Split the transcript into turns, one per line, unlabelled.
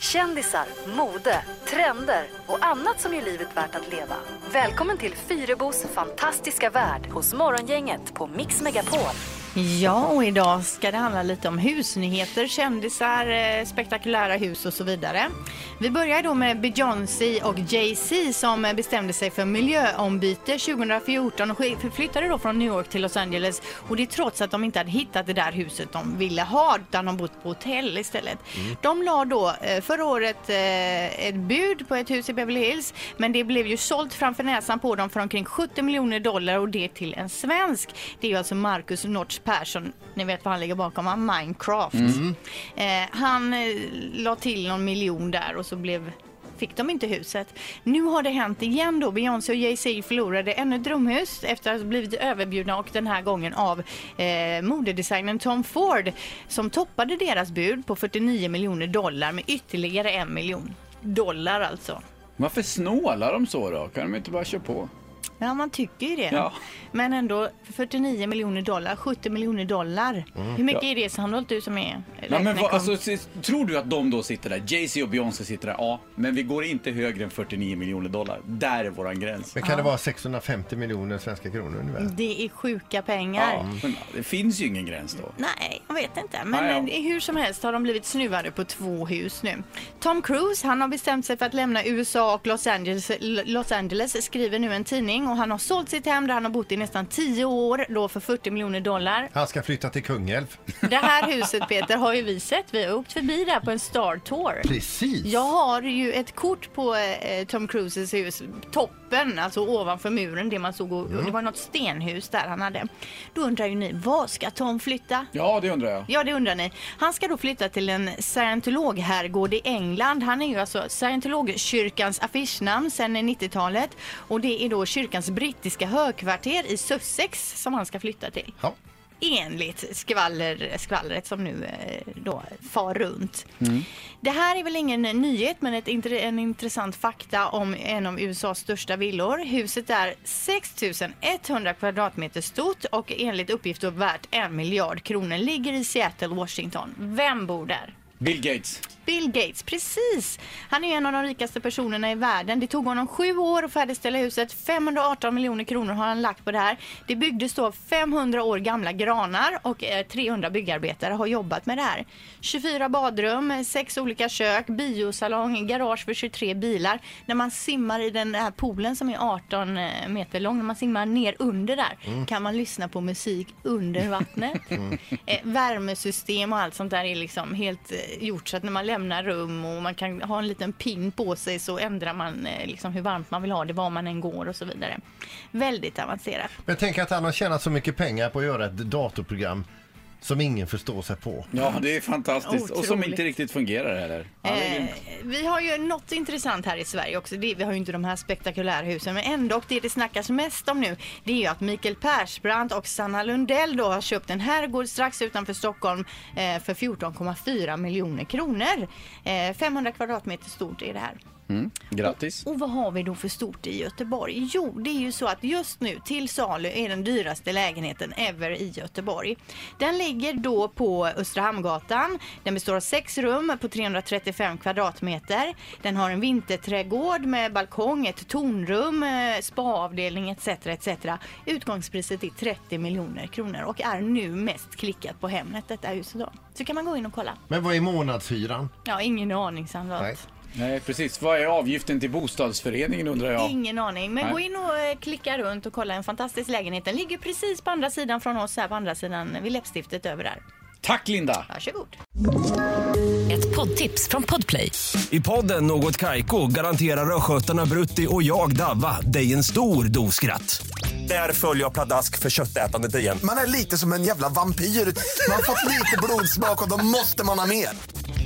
Kändisar, mode, trender och annat som gör livet värt att leva. Välkommen till Fyrebos fantastiska värld hos Morgongänget på Mix Megapol.
Ja, och idag ska det handla lite om husnyheter, kändisar, eh, spektakulära hus och så vidare. Vi börjar då med Beyoncé och Jay-Z som bestämde sig för miljöombyte 2014 och flyttade då från New York till Los Angeles. Och det trots att de inte hade hittat det där huset de ville ha utan de bott på hotell istället. De la då eh, förra året eh, ett bud på ett hus i Beverly Hills men det blev ju sålt framför näsan på dem för omkring 70 miljoner dollar och det till en svensk. Det är ju alltså Marcus Notch Persson, ni vet vad han ligger bakom? Minecraft. Eh, han eh, la till någon miljon där och så blev fick de inte huset. Nu har det hänt igen då. Beyoncé och Jay-Z förlorade ännu ett drömhus efter att ha blivit överbjudna och den här gången av eh, modedesignern Tom Ford som toppade deras bud på 49 miljoner dollar med ytterligare en miljon dollar alltså.
Varför snålar de så då? Kan de inte bara köra på?
Ja, man tycker ju det.
Ja.
Men ändå 49 miljoner dollar, 70 miljoner dollar. Hur mycket är det sannolikt du som är
Nej, men vad, alltså, tror du att de då sitter där, Jay-Z och Beyoncé sitter där? Ja, men vi går inte högre än 49 miljoner dollar. Där är våran gräns.
Men kan det vara 650 miljoner svenska kronor ungefär?
Det är sjuka pengar.
Ja, men det finns ju ingen gräns då.
Nej, jag vet inte. Men
ja.
eh, hur som helst har de blivit snuvade på två hus nu. Tom Cruise, han har bestämt sig för att lämna USA och Los Angeles, Los Angeles skriver nu en tidning och han har sålt sitt hem där han har bott i nästan 10 år, då för 40 miljoner dollar.
Han ska flytta till Kungälv.
Det här huset Peter har ju vi sett, vi har åkt förbi där på en Star Tour.
Precis.
Jag har ju ett kort på eh, Tom Cruises hus, toppen, alltså ovanför muren, det man såg, och, och det var något stenhus där han hade. Då undrar ju ni, vad ska Tom flytta?
Ja, det undrar jag.
Ja, det undrar ni. Han ska då flytta till en scientologherrgård i England. Han är ju alltså scientologkyrkans affischnamn sedan 90-talet och det är då kyrkans brittiska högkvarter i Sussex som han ska flytta till.
Ja.
Enligt skvaller, skvallret som nu eh, då far runt. Det här är väl ingen nyhet men ett, en intressant fakta om en av USAs största villor. Huset är 6100 kvadratmeter stort och enligt uppgift värt en miljard kronor. Ligger i Seattle, Washington. Vem bor där?
Bill Gates.
Bill Gates, precis. Han är en av de rikaste personerna i världen. Det tog honom sju år att färdigställa huset. 518 miljoner kronor har han lagt på det här. Det byggdes då 500 år gamla granar och eh, 300 byggarbetare har jobbat med det här. 24 badrum, sex olika kök, biosalong, garage för 23 bilar. När man simmar i den här poolen som är 18 meter lång, när man simmar ner under där kan man lyssna på musik under vattnet. Eh, värmesystem och allt sånt där är liksom helt eh, gjort så att när man lämnar rum och man kan ha en liten pin på sig så ändrar man eh, liksom hur varmt man vill ha det var man än går och så vidare. Väldigt avancerat.
Men tänk att han har tjänat så mycket pengar på att göra ett datorprogram som ingen förstår sig på.
Ja, det är fantastiskt. Och som
Otroligt.
inte riktigt fungerar heller. Ja,
Eh, vi har ju något intressant här i Sverige också. Det, vi har ju inte de här spektakulära husen, men ändå det det snackas mest om nu, det är ju att Mikael Persbrandt och Sanna Lundell då har köpt en herrgård strax utanför Stockholm eh, för 14,4 miljoner kronor. Eh, 500 kvadratmeter stort är det här.
Mm. Grattis.
Och vad har vi då för stort i Göteborg? Jo, det är ju så att just nu till salu är den dyraste lägenheten ever i Göteborg. Den ligger då på Östra Hamngatan. Den består av sex rum på 335 kvadratmeter. Den har en vinterträdgård med balkong, ett tornrum, eh, spaavdelning etc. etc. Utgångspriset är 30 miljoner kronor och är nu mest klickat på Hemnet, detta huset då. Så kan man gå in och kolla.
Men vad är månadshyran?
Ja, ingen aning sannolikt.
Nej. Precis. Vad är avgiften till bostadsföreningen undrar jag?
Ingen aning. Men
Nej.
gå in och eh, klicka runt och kolla en fantastisk lägenhet. Den ligger precis på andra sidan från oss här på andra sidan vid läppstiftet över där.
Tack Linda!
Varsågod.
Ett poddtips från Podplay.
I podden Något Kaiko garanterar östgötarna Brutti och jag, Davva, dig en stor dos skratt. Där följer jag pladask för köttätandet igen.
Man är lite som en jävla vampyr. Man har fått lite blodsmak och då måste man ha mer.